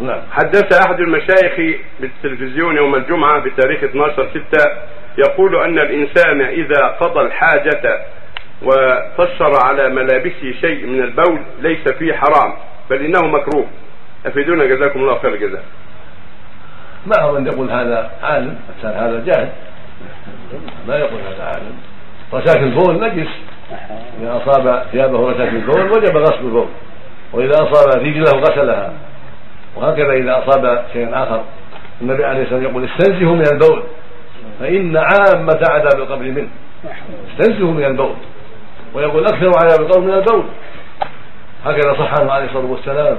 نعم. حدث أحد المشايخ بالتلفزيون يوم الجمعة بتاريخ 12 6 يقول أن الإنسان إذا قضى الحاجة وقصر على ملابسه شيء من البول ليس فيه حرام بل إنه مكروه. أفيدونا؟ جزاكم الله خير الجزاء. ما هو من يقول هذا؟ عالم. الانسان هذا جاهل. ما يقول هذا عالم. رشاش البول نجس. إذا أصاب ثيابه رشاش البول وجب غسل البول. وإذا أصاب رجله غسلها. وهكذا إذا أصاب شيئا آخر النبي عليه الصلاة والسلام يقول استنزهوا من البول فإن عامة عذاب القبر منه. استنزهوا من البول ويقول أكثر عذاب القبر من البول. هكذا صح عنه عليه الصلاة والسلام.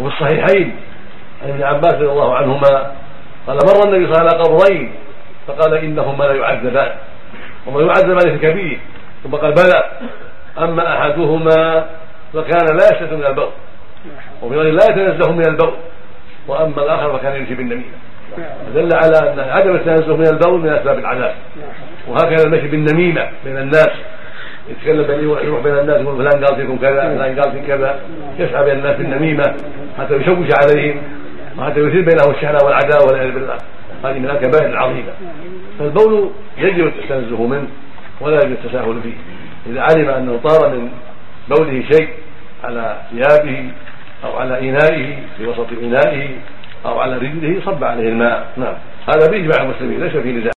وفي الصحيحين عن ابن عباس رضي الله عنهما قال مر النبي صلى الله عليه وسلم قبرين فقال إنهما لا يعذبان. وما يعذبان في كبير ثم قال بلى. أما أحدهما فكان لا يستتر من البول. وفي لا يتنزه من البول. وأما الآخر فكان يمشي بالنميمة. دل على أن عدم التنزه من البول من أسباب العذاب. وهكذا المشي بالنميمة بين الناس. يتكلم بين يروح بين الناس يقول فلان قال فيكم كذا فلان قال في كذا. يسعى بين الناس بالنميمة حتى يشوش عليهم وحتى يثير بينهم الشحنه والعداوه والعياذ بالله. هذه من الكبائر العظيمة. فالبول يجب التنزه منه ولا يجب التساهل فيه. إذا علم أنه طار من بوله شيء على ثيابه أو على إنائه في وسط إنائه أو على رجله صب عليه الماء. نعم. هذا باجماع المسلمين ليس في نزاع